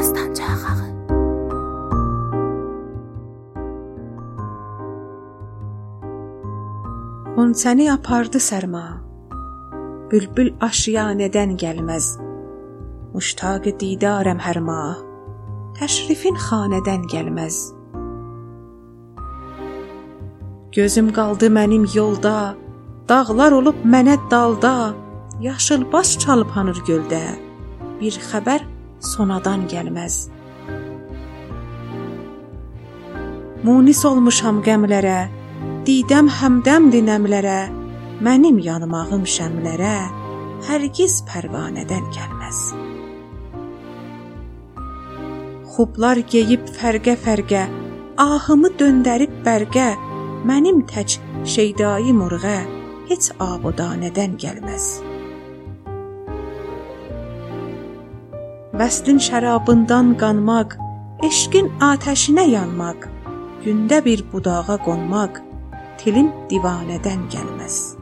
Dastanca axağı. Qonçəni apardı sərma. Bülbül aşiyanədən gəlməz. Muştaq didarəm hər mah. Təşrifin xanədən gəlməz. Gözüm qaldı mənim yolda, dağlar olub mənə dalda, yaşıl baş çalıb hanır göldə. Bir xəbər sonadan gəlməz. Munis olmuşam qəmlərə, didəm həmdəm dinəmlərə, mənim yanmağım şəmlərə, hərgiz pərvanədən gəlməz. Xublar geyib fərqə-fərqə, ahımı döndərib bərqə, mənim tək şeydayı murğə heç abudanədən gəlməz. Vəslin şərabından qanmaq, eşqin atəşinə yanmaq, gündə bir budağa qonmaq, tilim divanədən gəlməz.